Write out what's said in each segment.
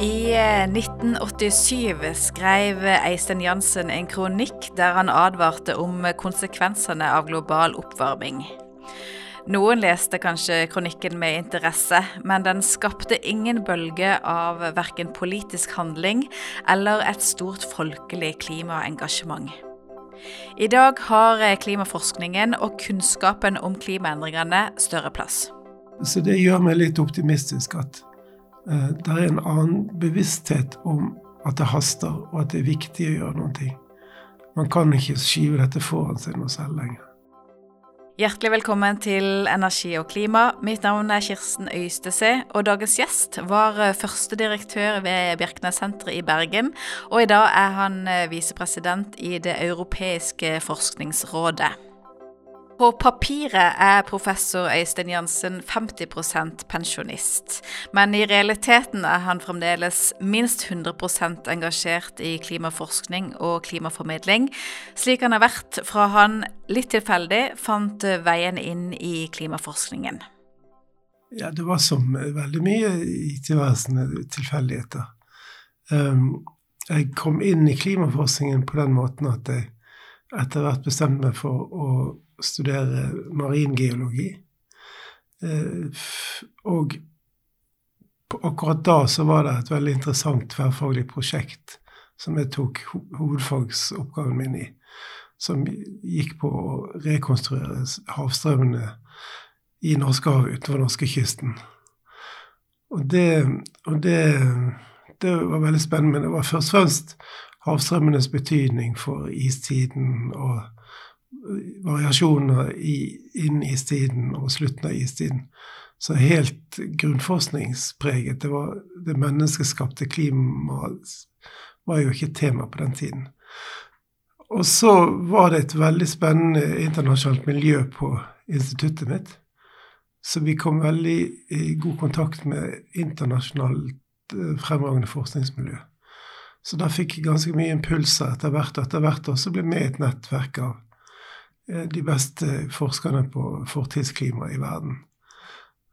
I 1987 eh, skrev Eistein Jansen en kronikk der han advarte om konsekvensene av global oppvarming. Noen leste kanskje kronikken med interesse, men den skapte ingen bølge av verken politisk handling eller et stort folkelig klimaengasjement. I dag har klimaforskningen og kunnskapen om klimaendringene større plass. Så det gjør meg litt optimistisk at det er en annen bevissthet om at det haster, og at det er viktig å gjøre noe. Man kan ikke skyve dette foran seg noe selv lenger. Hjertelig velkommen til Energi og klima. Mitt navn er Kirsten Øystese, og dagens gjest var eh, førstedirektør ved Bjerknessenteret i Bergen. Og i dag er han eh, visepresident i Det europeiske forskningsrådet. På papiret er professor Øystein Jansen 50% pensjonist, men i realiteten er han fremdeles minst 100% engasjert i klimaforskning og klimaformidling, slik han har vært fra han litt tilfeldig fant veien inn i klimaforskningen. Ja, det var som veldig mye i tilværelsen tilfeldigheter. Um, jeg kom inn i klimaforskningen på den måten at jeg etter hvert bestemte meg for å studere maringeologi. Eh, og akkurat da så var det et veldig interessant tverrfaglig prosjekt som jeg tok hovedfagsoppgaven min i. Som gikk på å rekonstruere havstrømmene i Norskehavet utover norskekysten. Og det, og det, det var veldig spennende. Men det var først og fremst havstrømmenes betydning for istiden og variasjoner i, innen istiden og slutten av istiden. Så helt grunnforskningspreget. Det, var, det menneskeskapte klimaet var jo ikke tema på den tiden. Og så var det et veldig spennende internasjonalt miljø på instituttet mitt. Så vi kom veldig i god kontakt med internasjonalt eh, fremragende forskningsmiljø. Så da fikk jeg ganske mye impulser etter hvert, og etter hvert også ble med i et nettverk av de beste forskerne på fortidsklima i verden.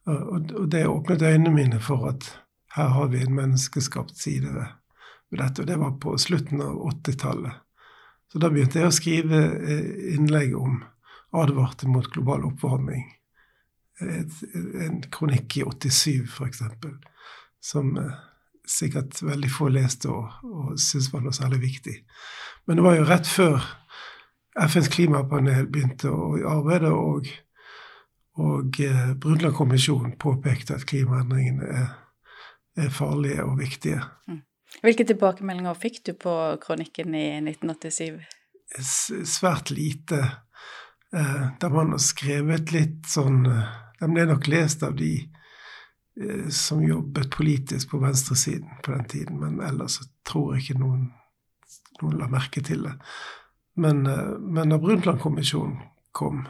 Og det åpnet øynene mine for at her har vi en menneskeskapt side ved, dette. Og det var på slutten av 80-tallet. Så da begynte jeg å skrive eh, innlegg om advarte mot global oppvarming. Et, en kronikk i 87, f.eks., som eh, sikkert veldig få leste og, og syntes var noe særlig viktig. Men det var jo rett før FNs klimapanel begynte å arbeide, og, og eh, Brundtland-kommisjonen påpekte at klimaendringene er, er, farlige og viktige. Mm. Hvilke tilbakemeldinger fikk du på kronikken i 1987? Svært lite. Eh, da man har skrevet litt sånn Den ble nok lest av de eh, som jobbet politisk på venstresiden på den tiden, men ellers så tror jeg ikke noen, noen la merke til det. Men, eh, men da Brundtland-kommisjonen kom,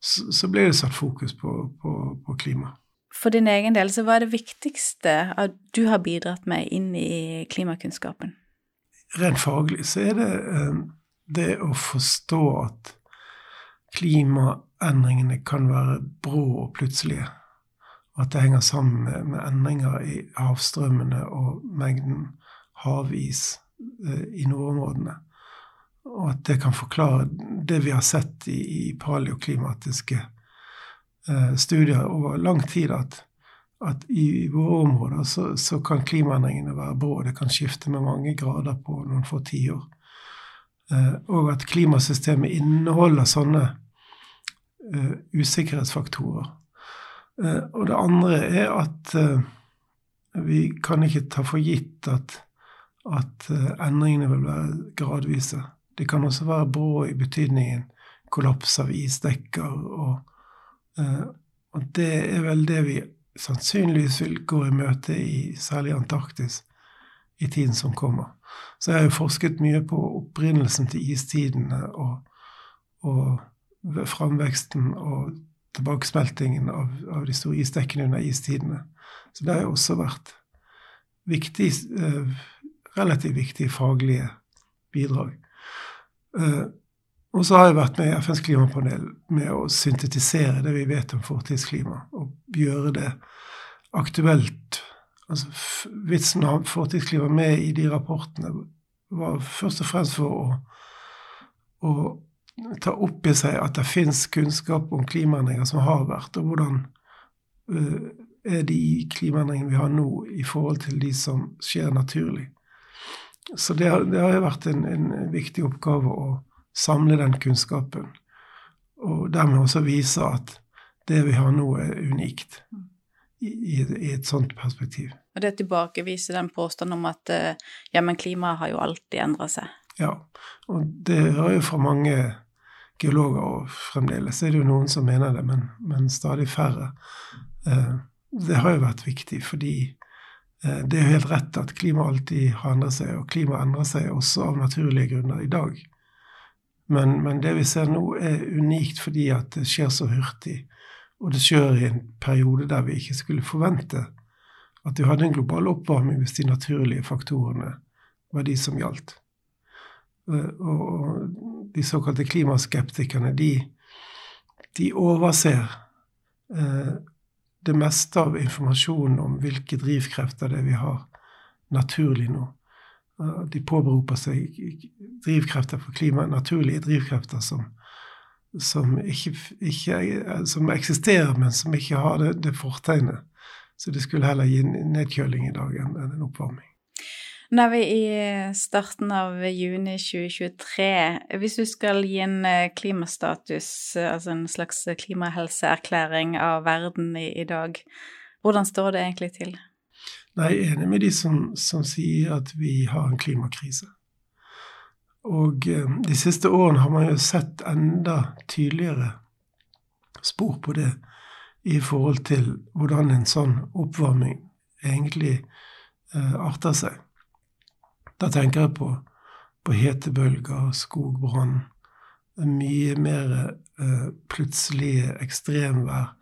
så, så, ble det satt fokus på, på, på, klima. For din egen del, så hva er det viktigste at du har bidratt med inn i klimakunnskapen? Rent faglig så er det eh, det å forstå at klimaendringene kan være brå og plutselige. At det henger sammen med, med endringer i havstrømmene og mengden havis eh, i nordområdene og at det kan forklare det vi har sett i, i paleoklimatiske eh, studier over lang tid, at, at i våre områder så, så, kan klimaendringene være brå. Det kan skifte med mange grader på noen få tiår. Eh, og at klimasystemet inneholder sånne eh, usikkerhetsfaktorer. Eh, og det andre er at eh, vi kan ikke ta for gitt at, at eh, endringene vil være gradvise. Det kan også være brå i betydningen kollaps av isdekker. Og, eh, og, det er vel det vi sannsynligvis vil gå i møte i særlig Antarktis i tiden som kommer. Så jeg har jo forsket mye på opprinnelsen til istidene og, og framveksten og tilbakesmeltingen av, av, de store isdekkene under istidene. Så det har jo også vært viktig, eh, relativt viktige faglige bidrag. Eh, og så har jeg vært med i FNs klimapanel med å syntetisere det vi vet om fortidsklima, og gjøre det aktuelt altså, Vitsen å ha fortidsklima med i de rapportene var først og fremst for å, å ta opp i seg at det fins kunnskap om klimaendringer som har vært, og hvordan uh, er de klimaendringene vi har nå, i forhold til de som skjer naturlig. Så det, det har vært en, en, viktig oppgave å samle den kunnskapen, og dermed også vise at det vi har nå, er unikt i, i, i et sånt perspektiv. Og det tilbakeviser den påstanden om at eh, ja, men klimaet har jo alltid endra seg. Ja, og det hører jo fra mange geologer, og fremdeles er det jo noen som mener det, men, men stadig færre. Eh, det har jo vært viktig, fordi det er jo helt rett at klimaet alltid har endret seg, og klimaet endrer seg også av naturlige grunner i dag. Men, men, det vi ser nå, er unikt fordi at det skjer så hurtig, og det skjer i en periode der vi ikke skulle forvente at vi hadde en global oppvarming hvis de naturlige faktorene var de som gjaldt. Eh, og de såkalte klimaskeptikerne, de, de overser eh, det meste av informasjonen om hvilke drivkrefter det er vi har naturlig nå. Eh, de påberoper seg drivkrefter for klima, naturlige drivkrefter som, som, ikke, ikke, som eksisterer, men som ikke har det, det fortegnet så det skulle heller gi nedkjøling i dag enn en oppvarming. Nå er vi i starten av juni 2023. Hvis du skal gi en eh, klimastatus, altså en slags klimahelseerklæring av verden i, i dag, hvordan står det egentlig til? Jeg er enig med de som, som sier at vi har en klimakrise. Og eh, de siste årene har man jo sett enda tydeligere spor på det i forhold til hvordan en sånn oppvarming egentlig eh, arter seg. Da tenker jeg på, på hetebølger, skogbrann, mye mer eh, plutselige ekstremvær,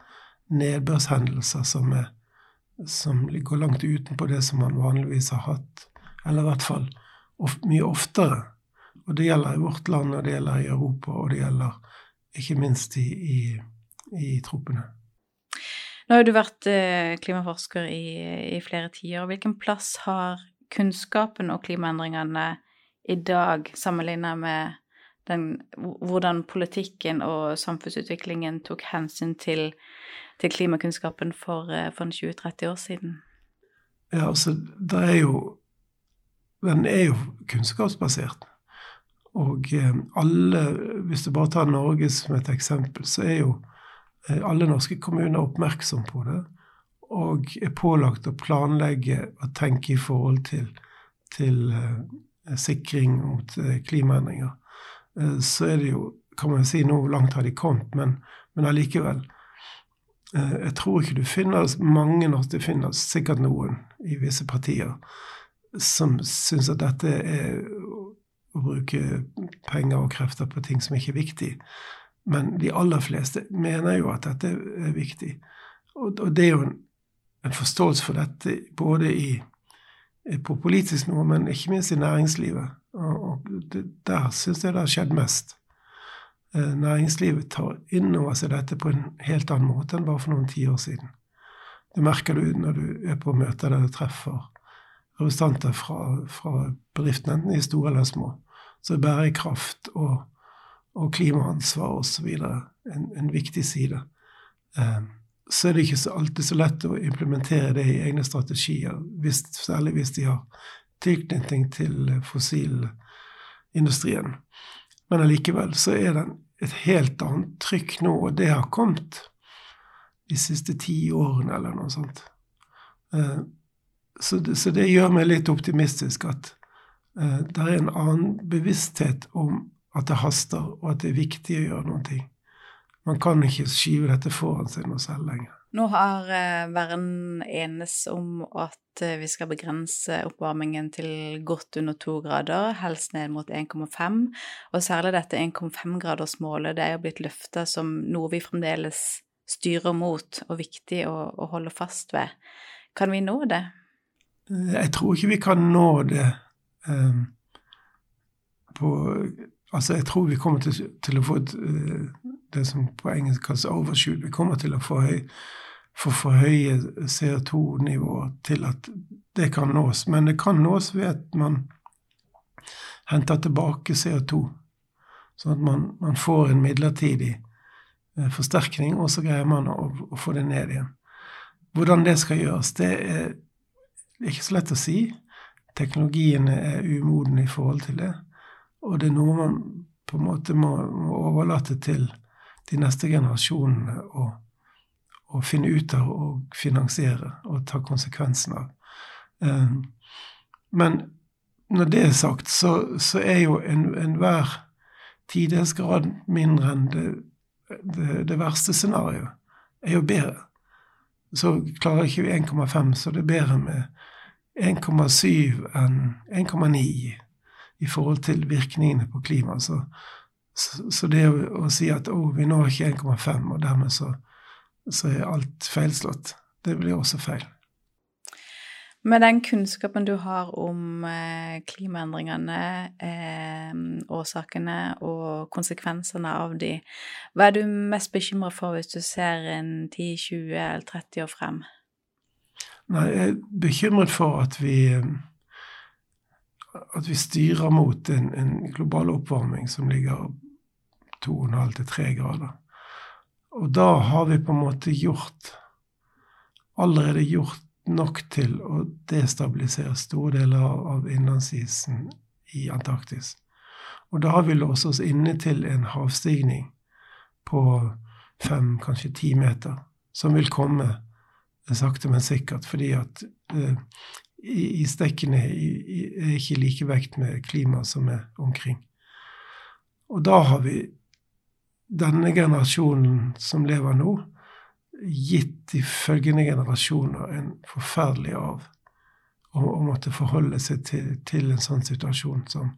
nedbørshendelser som, er, som går langt utenpå det som man vanligvis har hatt, eller i hvert fall of, mye oftere. Og det gjelder i vårt land, og det gjelder i Europa, og det gjelder ikke minst i, i, i troppene. Nå har du vært eh, klimaforsker i, i flere tiår. Hvilken plass har kunnskapen og klimaendringene i dag sammenlignet med den, hvordan politikken og samfunnsutviklingen tok hensyn til, til klimakunnskapen for, eh, for 20-30 år siden? Ja, altså, det er jo Den er jo kunnskapsbasert. Og eh, alle, hvis du bare tar Norge som et eksempel, så er jo Eh, alle norske kommuner oppmerksom på det og er pålagt å planlegge og tenke i forhold til, til uh, sikring mot uh, klimaendringer. Uh, så er det jo, kan man si, nå langt har de kommet, men, men allikevel. jeg tror ikke du finner mange nok, det finnes sikkert noen i visse partier, som syns at dette er å bruke penger og krefter på ting som ikke er viktig. Men de aller fleste mener jo at dette er viktig. Og det er jo en, en, forståelse for dette både i, på politisk nivå, men ikke minst i næringslivet. Og, og det, der syns jeg det har skjedd mest. Eh, næringslivet tar inn over seg dette på en helt annen måte enn bare for noen tiår siden. Det merker du når du er på møter der du treffer representanter fra, fra bedriftene, enten de store eller små. Så bærekraft og og klimaansvar osv. En, en viktig side. Eh, så er det ikke alltid så lett å implementere det i egne strategier, hvis, særlig hvis de har tilknytning til fossilindustrien. Men allikevel så er det et helt annet trykk nå, og det har kommet de siste ti årene eller noe sånt. Eh, så det, så det gjør meg litt optimistisk at eh, det er en annen bevissthet om at det haster, og at det er viktig å gjøre noe. Man kan ikke skyve dette foran seg noe selv lenger. Nå har eh, verden enes om at eh, vi skal begrense oppvarmingen til godt under to grader, helst ned mot 1,5. Og særlig dette 1,5-gradersmålet, det er jo blitt løfta som noe vi fremdeles styrer mot, og viktig å, å holde fast ved. Kan vi nå det? Jeg tror ikke vi kan nå det um, på Altså, jeg tror vi kommer til, til å få et, eh, det som på engelsk kalles overshoot. Vi kommer til å få høy, for for høye CO2-nivåer til at det kan nås. Men det kan nås ved at man henter tilbake CO2, sånn at man, man får en midlertidig eh, forsterkning, og så greier man å, å, få det ned igjen. Hvordan det skal gjøres, det er ikke så lett å si. Teknologiene er umodne i forhold til det. Og det er noe man på en måte må, må overlate til de neste generasjonene å, å, finne ut av og finansiere og ta konsekvensen av. Um, men når det er sagt, så, så er jo enhver en tidsgrad mindre enn det, det, det verste scenarioet, er jo bedre. Så klarer ikke vi 1,5, så det er bedre med 1,7 enn 1,9 i forhold til virkningene på klimaet. Så, så, så, det å, å, si at oh, vi når ikke 1,5, og dermed så, så er alt feilslått, det blir også feil. Med den kunnskapen du har om eh, klimaendringene, eh, årsakene og konsekvensene av de, hva er du mest bekymra for hvis du ser en 10, 20 eller 30 år frem? Nei, jeg er bekymret for at vi at vi styrer mot en, en global oppvarming som ligger 2,5 til 3 grader. Og da har vi på en måte gjort Allerede gjort nok til å destabilisere store deler av innlandsisen i Antarktis. Og da har vi låst oss inne til en havstigning på fem, kanskje ti meter, som vil komme sakte, men sikkert, fordi at eh, isdekkene er ikke likevekt med klimaet som er omkring. Og da har vi denne generasjonen som lever nå, gitt de følgende generasjoner en forferdelig arv å måtte forholde seg til, til, en sånn situasjon som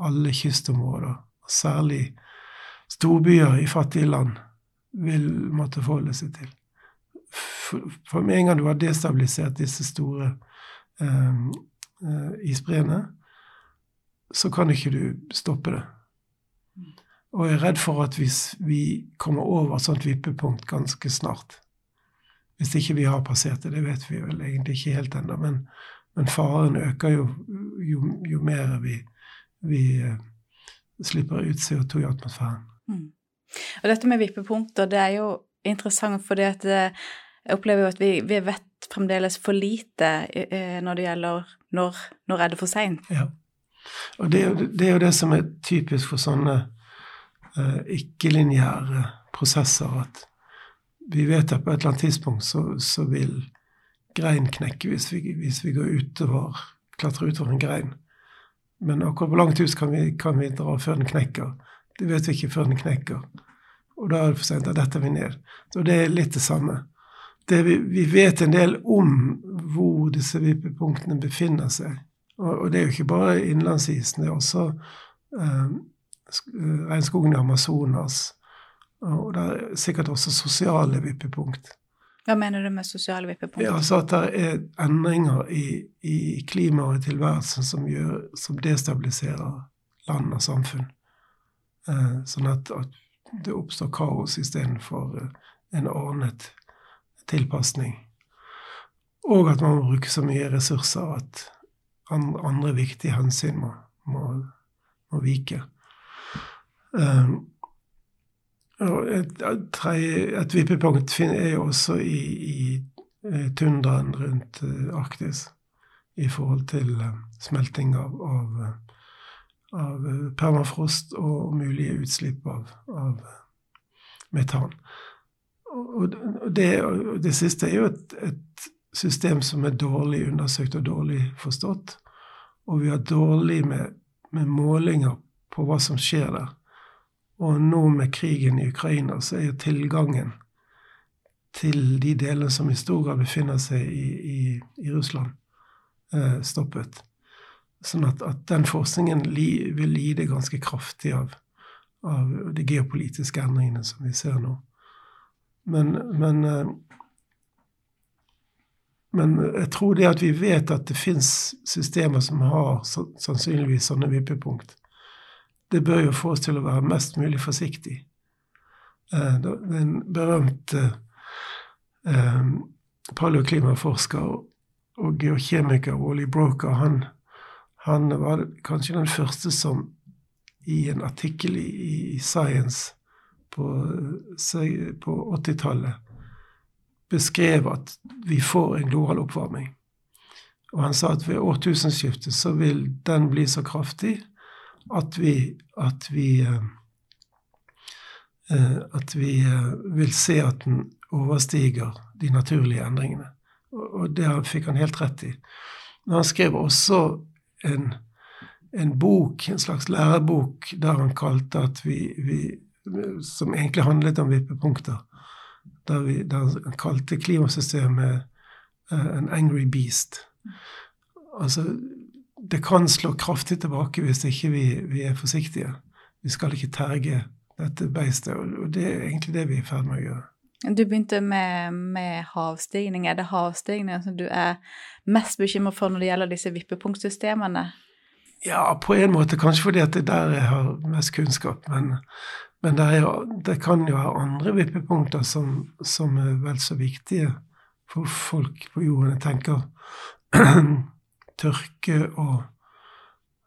alle kystområder, særlig storbyer i fattige land, vil måtte forholde seg til. For, for med en gang du har destabilisert disse store isbreene, så kan ikke du stoppe det. Og jeg er redd for at hvis vi kommer over et sånt vippepunkt ganske snart Hvis ikke vi har passert det, det vet vi vel egentlig ikke helt ennå, men, men, faren øker jo jo, jo mer vi, vi uh, slipper ut CO2 i atmosfæren. Mm. Og dette med vippepunkter, det er jo interessant fordi at eh, jeg opplever jo at vi, vi vet fremdeles for lite eh, når det gjelder når, når er det for seint. Ja. Og det er, jo, det er, jo, det som er typisk for sånne uh, ikke-lineære prosesser, at vi vet at på et eller annet tidspunkt så, så vil grein knekke hvis vi, hvis vi går utover, klatrer utover en grein. Men akkurat hvor langt ut kan vi, kan vi dra før den knekker? Det vet vi ikke før den knekker. Og da er det for sent. Da detter vi ned. Så det er litt det samme vi, vi, vet en del om hvor disse vippepunktene befinner seg. Og, og det er jo ikke bare innlandsisen, det er også eh, eh, regnskogen i Amazonas. Og det er sikkert også sosiale vippepunkt. Hva mener du med sosiale vippepunkt? Ja, altså At det er endringer i, i klimaet og i tilværelsen som, gjør, som destabiliserer land og samfunn. Eh, sånn at, at, det oppstår kaos istedenfor eh, en ordnet tilpasning. Og at man må bruke så mye ressurser at andre viktige hensyn må, må, må vike. Um, et, et vippepunkt er jo også i, i eh, tundraen rundt uh, Arktis i forhold til uh, smelting av, av, av, permafrost og mulige utslipp av, av metan. Og det, det, siste er jo et, et, system som er dårlig undersøkt og dårlig forstått. Og vi har dårlig med, med målinger på hva som skjer der. Og nå med krigen i Ukraina så er jo tilgangen til de delene som i stor grad befinner seg i, i, i Russland, eh, stoppet. Sånn at, at den forskningen li, vil lide ganske kraftig av, av de geopolitiske endringene som vi ser nå. Men, men, eh, men jeg tror det at vi vet at det fins systemer som har sannsynligvis sånne vippepunkt, det bør jo få oss til å være mest mulig forsiktig. Eh, den berømte eh, paleoklimaforsker og geokjemiker Wally Broker, han, han, var kanskje den første som i en artikkel i Science på, på 80-tallet beskrev at vi får en global oppvarming. Og han sa at ved årtusenskiftet så vil den bli så kraftig at vi, at vi, eh, eh, at vi eh, vil se at den overstiger de naturlige endringene. Og det fikk han helt rett i. Men han skrev også en, en bok, en slags lærebok, der han kalte at vi, vi Som egentlig handlet om vippepunkter. Der, vi, der han kalte klimasystemet uh, en angry beast. Altså, det kan slå kraftig tilbake hvis ikke vi, vi er forsiktige. Vi skal ikke terge dette beistet, og det er egentlig det vi er i ferd med å gjøre. Du begynte med, med, havstigning. Er det havstigning som du er mest bekymret for når det gjelder disse vippepunktsystemene? Ja, på en måte kanskje fordi at det er der jeg har mest kunnskap. Men, men det, er, det, kan jo være andre vippepunkter som, som, er vel så viktige for folk på jorden. Jeg tenker tørke og,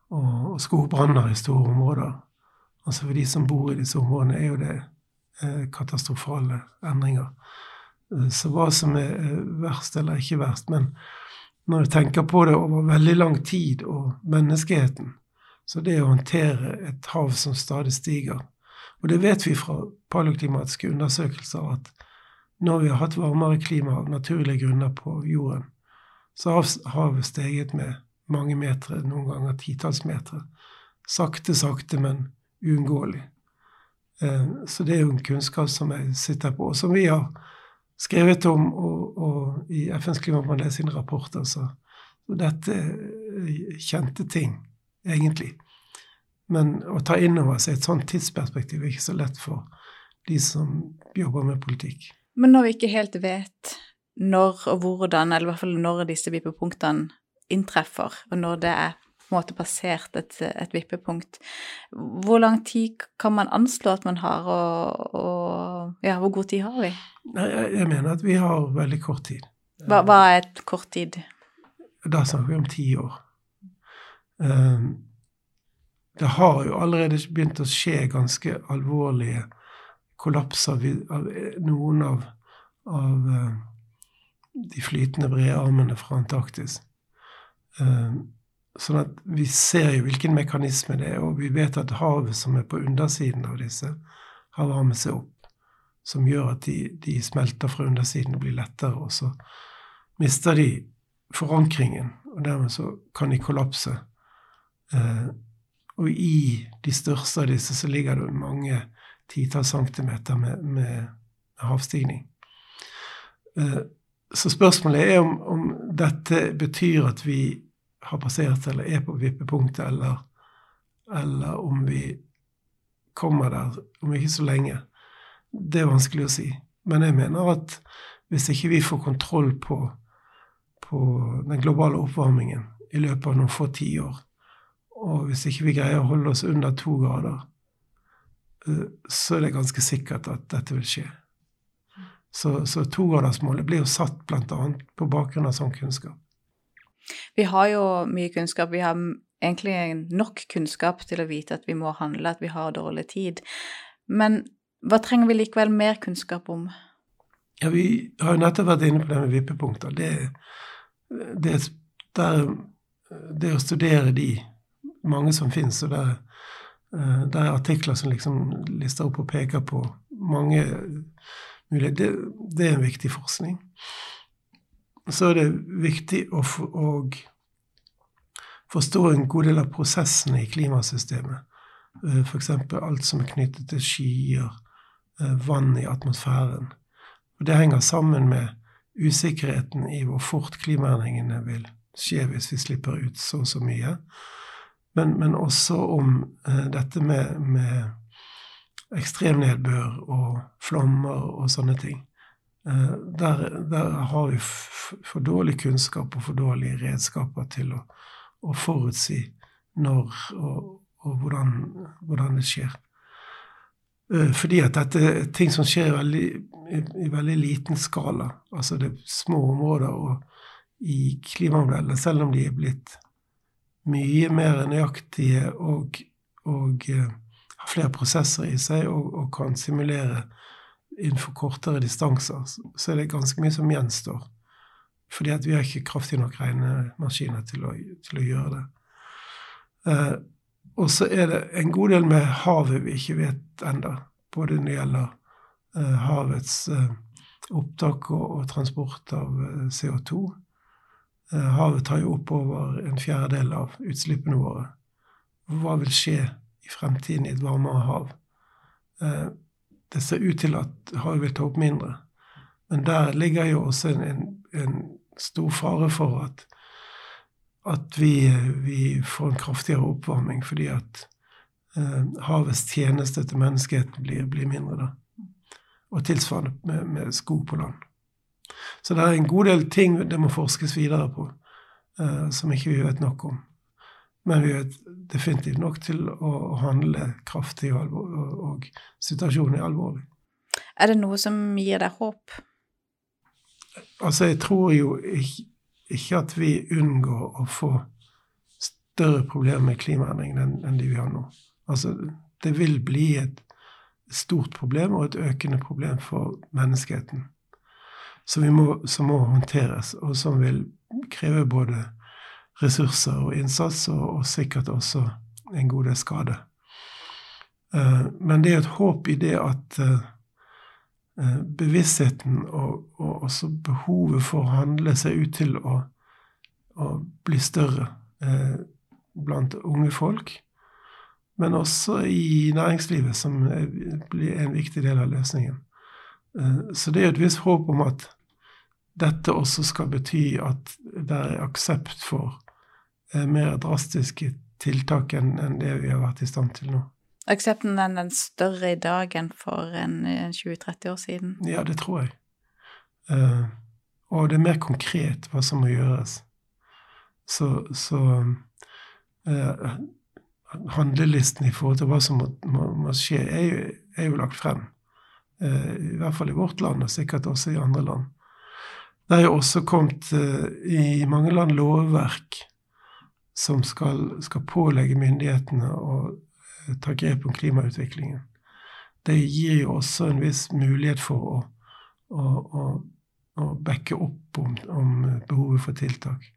og, og skogbranner i store områder. Altså for de som bor i disse områdene, er jo det Eh, katastrofale endringer. Eh, så hva som er verst eller ikke verst. Men når jeg tenker på det over veldig lang tid og menneskeheten, så det å håndtere et hav som stadig stiger Og det vet vi fra paleoklimatiske undersøkelser at når vi har hatt varmere klima av naturlige grunner på jorden, så har havet steget med mange meter, noen ganger titalls meter. Sakte, sakte, men uunngåelig. Eh, så det er jo en kunnskap som jeg sitter på, og som vi har skrevet om og, og i FNs klimapanel sine rapporter. Så, så dette er kjente ting, egentlig. Men å ta inn over seg et sånt tidsperspektiv er ikke så lett for de som jobber med politikk. Men når vi ikke helt vet når og hvordan, eller i hvert fall når disse vippepunktene inntreffer, og når det er på en måte passert et, et, vippepunkt. Hvor lang tid kan man anslå at man har, og, og ja, hvor god tid har vi? Jeg, jeg, mener at vi har veldig kort tid. Hva, hva er et kort tid? Da snakker vi om ti år. Um, det har jo allerede begynt å skje ganske alvorlige kollapser av noen av, av uh, de flytende brearmene fra Antarktis. Um, Sånn at vi ser jo hvilken mekanisme det er, og vi vet at havet som er på undersiden av disse, har varmet seg opp, som gjør at de, de smelter fra undersiden og blir lettere, og så mister de forankringen, og dermed så kan de kollapse. Og i de største av disse så ligger det mange titalls centimeter med, med havstigning. Eh, så spørsmålet er om, om dette betyr at vi har passert eller er på vippepunktet, eller, eller om vi kommer der om ikke så lenge. Det er vanskelig å si. Men jeg mener at hvis ikke vi får kontroll på, på den globale oppvarmingen i løpet av noen få tiår, og hvis ikke vi greier å holde oss under to grader, eh, så er det ganske sikkert at dette vil skje. Så, så togradersmålet blir jo satt bl.a. på bakgrunn av sånn kunnskap. Vi har jo mye kunnskap. Vi har egentlig nok kunnskap til å vite at vi må handle, at vi har dårlig tid. Men hva trenger vi likevel mer kunnskap om? Ja, Vi har jo nettopp vært inne på det med vippepunkter. Det, det, der, det å studere de, mange som finnes, og det, det er artikler som liksom lister opp og peker på mange muligheter, det, det er en viktig forskning så er det viktig å, å forstå en god del av prosessene i klimasystemet. Eh, F.eks. alt som er knyttet til skyer, eh, vann i atmosfæren. Og Det henger sammen med usikkerheten i hvor fort klimaendringene vil skje hvis vi slipper ut så og så mye. Men, men også om eh, dette med, med ekstremnedbør og flommer og sånne ting. Eh, der, der, har vi for dårlig kunnskap og for dårlige redskaper til å, å forutsi når og, og hvordan, hvordan, det skjer. Eh, fordi at dette er ting som skjer veldig, i, i, veldig liten skala. Altså det er små områder og i klimamodellene, selv om de er blitt mye mer nøyaktige og, og uh, har flere prosesser i seg og, og, kan simulere innenfor kortere distanser, så er det ganske mye som gjenstår. Fordi at vi har ikke kraftig nok regnemaskiner til å, til å gjøre det. Uh, og så er det en god del med havet vi ikke vet ennå. Både når det gjelder uh, havets uh, opptak og, og, transport av CO2. Havet tar jo opp over en fjerdedel av utslippene våre. Hva vil skje i fremtiden i et varmere hav? det ser ut til at havet vil ta opp mindre. Men der ligger jo også en, en, en stor fare for at at vi, vi, får en kraftigere oppvarming fordi at eh, havets tjeneste til menneskeheten blir, blir, mindre. da. Og tilsvarende med, med, skog på land. Så det er en god del ting det må forskes videre på, eh, som ikke vi vet nok om. Men vi vet definitivt nok til å, å handle kraftig, og, og, og situasjonen er alvorlig. Er det noe som gir deg håp? Altså, jeg tror jo ikke ikke at vi unngår å få større problemer med klimaendringene enn, enn de vi har nå. Altså, det vil bli et stort problem og et økende problem for menneskeheten. Som, må, som må håndteres, og som vil kreve både ressurser og innsats, og, og sikkert også en god del skade. Uh, men det er et håp i det at uh, bevisstheten og, og, også behovet for å handle seg ut til å, å bli større uh, blant unge folk. Men også i næringslivet, som blir en viktig del av løsningen. Så det er et visst håp om at dette også skal bety at det er aksept for eh, mer drastiske tiltak enn, det vi har vært i stand til nå. Aksepten er den større i dag enn for en 20-30 år siden? Ja, det tror jeg. Uh, og det er mer konkret hva som må gjøres. Så, så handlelisten i forhold til hva som må, må, må skje, er jo, er jo, lagt frem. Eh, I hvert fall i vårt land, og sikkert også i andre land. Det er jo også kommet i mange land lovverk som skal, skal pålegge myndighetene å ta grep om klimautviklingen. Det gir jo også en viss mulighet for å, å, å, å backe opp om, om, behovet for tiltak.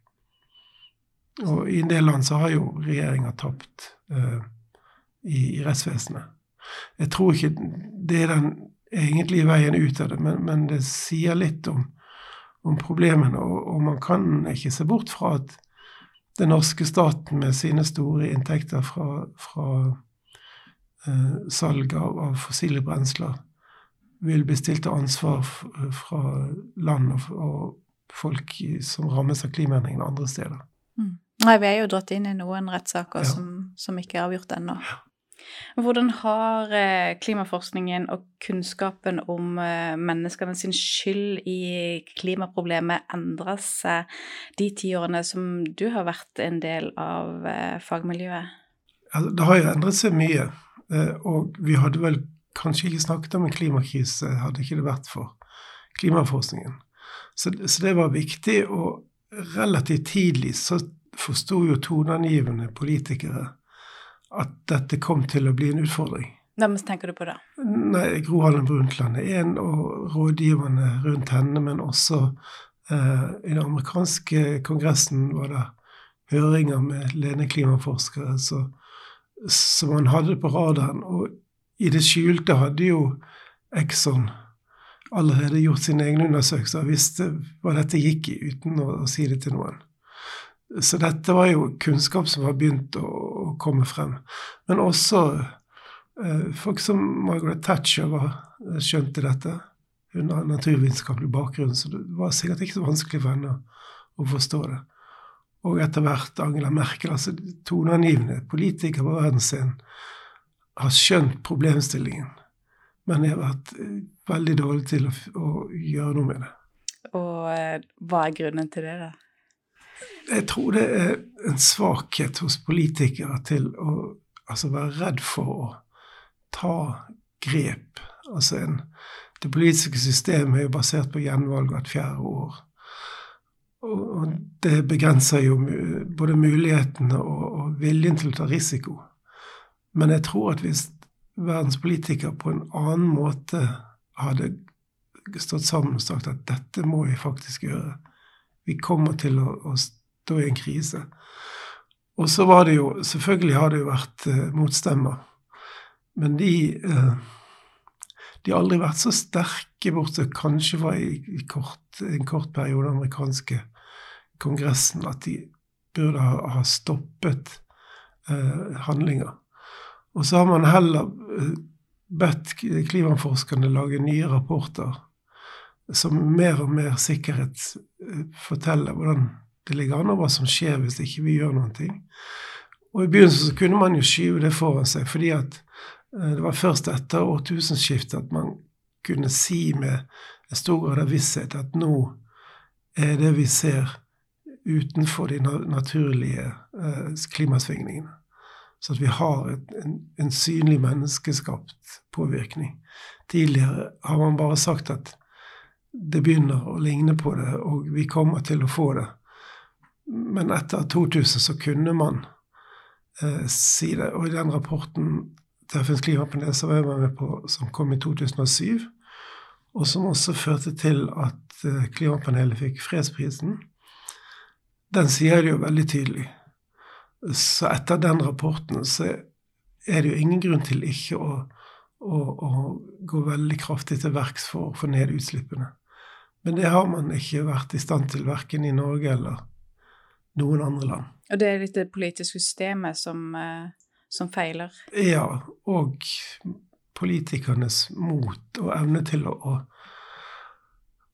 Og i en del land så har jo regjeringa tapt uh, i, i, rettsvesenet. Jeg tror ikke det er den egentlige veien ut av det, men, men det sier litt om, om problemene. Og, og, man kan ikke se bort fra at den norske staten med sine store inntekter fra, fra eh, salg av, av, fossile brensler vil bli stilt til ansvar fra land og, og folk som rammes av klimaendringene andre steder. Mm. Nei, vi er jo dratt inn i noen rettssaker ja. som, som, ikke er avgjort ennå. Ja. Hvordan har eh, klimaforskningen og kunnskapen om eh, menneskene sin skyld i klimaproblemet endra seg de ti årene som du har vært en del av eh, fagmiljøet? Det har jo endret seg mye. Og vi hadde vel kanskje ikke snakket om en klimakrise hadde ikke det vært for klimaforskningen. Så det var viktig, og relativt tidlig så forsto jo toneangivende politikere at dette kom til å bli en utfordring. Hvem tenker du på da? Nei, Gro Harlem Brundtland er en, og rådgiverne rundt henne, men også eh, i den amerikanske kongressen var det høringer med ledende klimaforskere. så som han hadde på radaren. Og i det skjulte hadde jo Exxon allerede gjort sine egne undersøkelser og visste hva dette gikk i, uten å, å, si det til noen. Så dette var jo kunnskap som var begynt å, komme frem. Men også eh, folk som Margaret Thatcher var, skjønte dette. Hun har naturvitenskapelig bakgrunn, så det var sikkert ikke så vanskelig for henne å forstå det og etter hvert Angela Merkel, altså toneangivende politikere på verdensscenen, har skjønt problemstillingen, men jeg har vært eh, veldig dårlig til å, å gjøre noe med det. Og eh, hva er grunnen til det, da? Jeg tror det er en svakhet hos politikere til å altså være redd for å ta grep. Altså en, det politiske systemet er jo basert på gjenvalg hvert fjerde år. Og det begrenser jo både mulighetene og, og viljen til å ta risiko. Men jeg tror at hvis verdens politikere på en annen måte hadde stått sammen og sagt at dette må vi faktisk gjøre, vi kommer til å, å stå i en krise. Og så var det jo Selvfølgelig har det jo vært eh, motstemmer. Men de eh, de har aldri vært så sterke, bortsett kanskje var i, i kort, en kort periode amerikanske kongressen, at de burde ha, ha stoppet eh, handlinger. Og så har man heller bedt klimaforskerne lage nye rapporter som mer og mer sikkerhet forteller hvordan det ligger an, og hva som skjer hvis ikke vi gjør noen ting. Og I begynnelsen så kunne man jo skyve det foran seg, fordi at eh, det var først etter årtusenskiftet at man kunne si med en stor grad av visshet at nå er det vi ser utenfor de naturlige eh, klimasvingningene. Så at vi har et, en, en synlig menneskeskapt påvirkning. Tidligere har man bare sagt at det begynner å ligne på det, og vi kommer til å få det. Men etter 2000 så kunne man eh, si det. Og i den rapporten til FNs klimapanel som jeg var med på, som kom i 2007, og som også førte til at eh, klimapanelet fikk fredsprisen, den sier det jo veldig tydelig. Så etter den rapporten så er det jo ingen grunn til ikke å, å, å gå veldig kraftig til verks for å få ned utslippene. Men det har man ikke vært i stand til, verken i Norge eller noen andre land. Og det er litt det politiske systemet som, eh, som feiler? Ja, og politikernes mot og evne til å, å,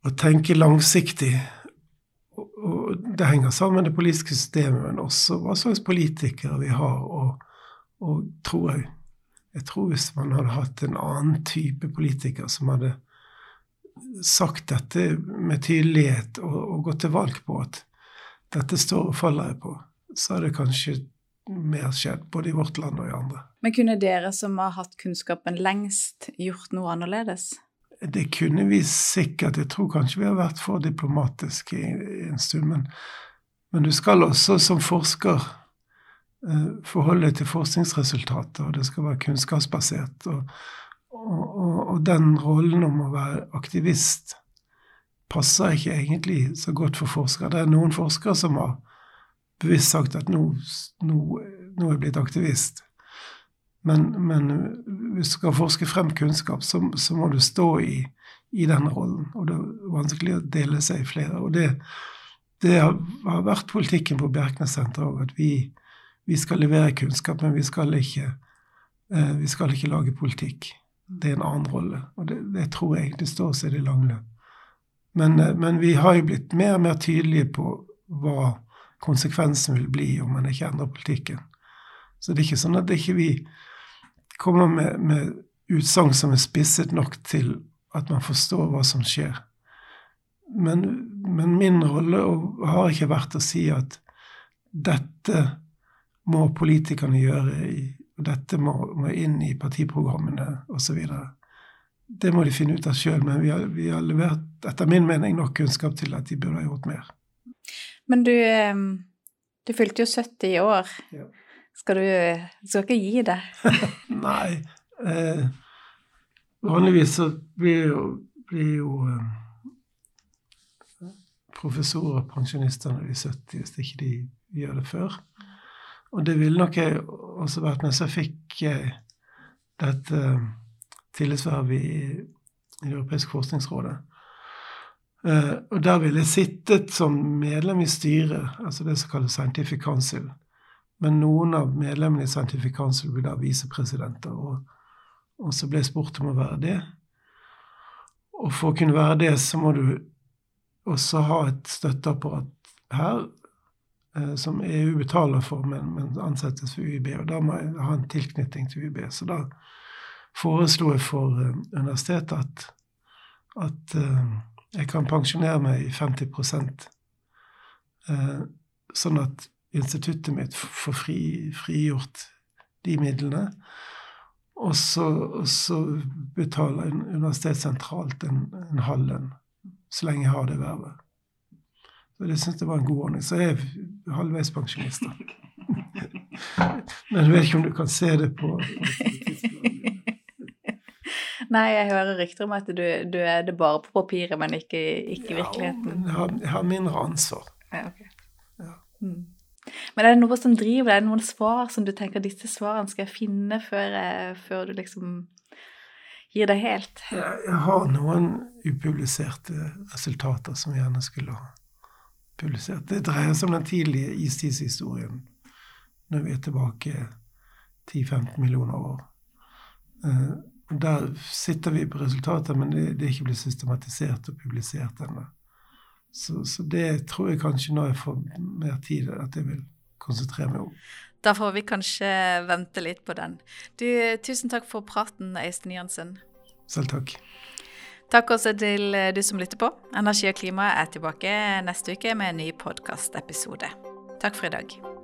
å tenke langsiktig. Og, og det henger sammen med det politiske systemet, men også hva slags politikere vi har. Og, og tror jeg Jeg tror hvis man hadde hatt en annen type politiker som hadde sagt dette med tydelighet og, og gått til valg på at dette står og faller jeg på, så er det kanskje mer skjedd, både i vårt land og i andre. Men kunne dere som har hatt kunnskapen lengst, gjort noe annerledes? Det kunne vi sikkert. Jeg tror kanskje vi har vært for diplomatiske i, en stund. Men, men, du skal også som forsker eh, forholde deg til forskningsresultater, og det skal være kunnskapsbasert. Og, og, og, den rollen om å være aktivist passer ikke egentlig så godt for forskere. Det er noen forskere som har bevisst sagt at nå, nå, nå er jeg blitt aktivist. Men, men, hvis du skal forske frem kunnskap, så, så må du stå i, i denne rollen. Og det er vanskelig å dele seg i flere. Og det, det har, vært politikken på Bjerknessenteret òg, at vi, vi, skal levere kunnskap, men vi skal ikke, eh, vi skal ikke lage politikk. Det er en annen rolle. Og det, det tror jeg egentlig står seg i det lange løp. Men, eh, men, vi har jo blitt mer og mer tydelige på hva konsekvensen vil bli om man ikke endrer politikken. Så det er ikke sånn at ikke vi kommer med, med utsagn som er spisset nok til at man forstår hva som skjer. Men, men min rolle har ikke vært å si at dette må politikerne gjøre, og dette må, må inn i partiprogrammene osv det må de finne ut av sjøl, men vi har, vi har, levert, etter min mening, nok kunnskap til at de burde ha gjort mer. Men du, du fylte jo 70 i år. Ja. Skal du skal ikke gi det? Nei. Eh, vanligvis så blir jo, blir jo professorer pensjonister når de er 70, hvis ikke de gjør det før. Og det ville nok jeg også vært når jeg fikk eh, dette tillitsvervet i, i Det europeiske forskningsrådet. Uh, og der ville jeg sittet som medlem i styret, altså det som kalles Scientific Council. Men noen av medlemmene i Scientific Council ble da visepresidenter. Og, og, så ble jeg spurt om å være det. Og for å kunne være det, så må du også ha et støtteapparat her, som EU betaler for, men, men ansettes for UiB. Og da må jeg ha en tilknytning til UiB. Så da foreslo jeg for uh, universitetet at, at uh, jeg kan pensjonere meg i 50 uh, sånn at instituttet mitt får fri, frigjort de midlene. Og så, og så betaler en universitet sentralt en, en halv lønn så lenge jeg har det vervet. Så det syns jeg var en god ordning. Så jeg er halvveis pensjonist. Men jeg vet ikke om du kan se det på, på Nei, jeg hører rykter om at du, du, er det bare på papiret, men ikke, ikke i virkeligheten. Ja, jeg har, jeg har mindre ansvar. Ja, okay. Ja. Mm. Men er det noe som driver deg? Noen svar som du tenker disse svarene skal jeg finne før, før du liksom gir deg helt? Jeg, jeg har noen upubliserte resultater som jeg gjerne skulle ha publisert. Det dreier seg om den tidlige istidshistorien, når vi er tilbake 10-15 millioner år. Eh, Der sitter vi på resultatet, men det, det er ikke blitt systematisert og publisert ennå. Så, så det tror jeg kanskje når jeg får mer tid, at jeg vil konsentrere meg om. Da får vi kanskje vente litt på den. Du, tusen takk for praten, Øystein Jansen. Selv takk. Takk også til du som lytter på. Energi og klima er tilbake neste uke med en ny podkastepisode. Takk for i dag.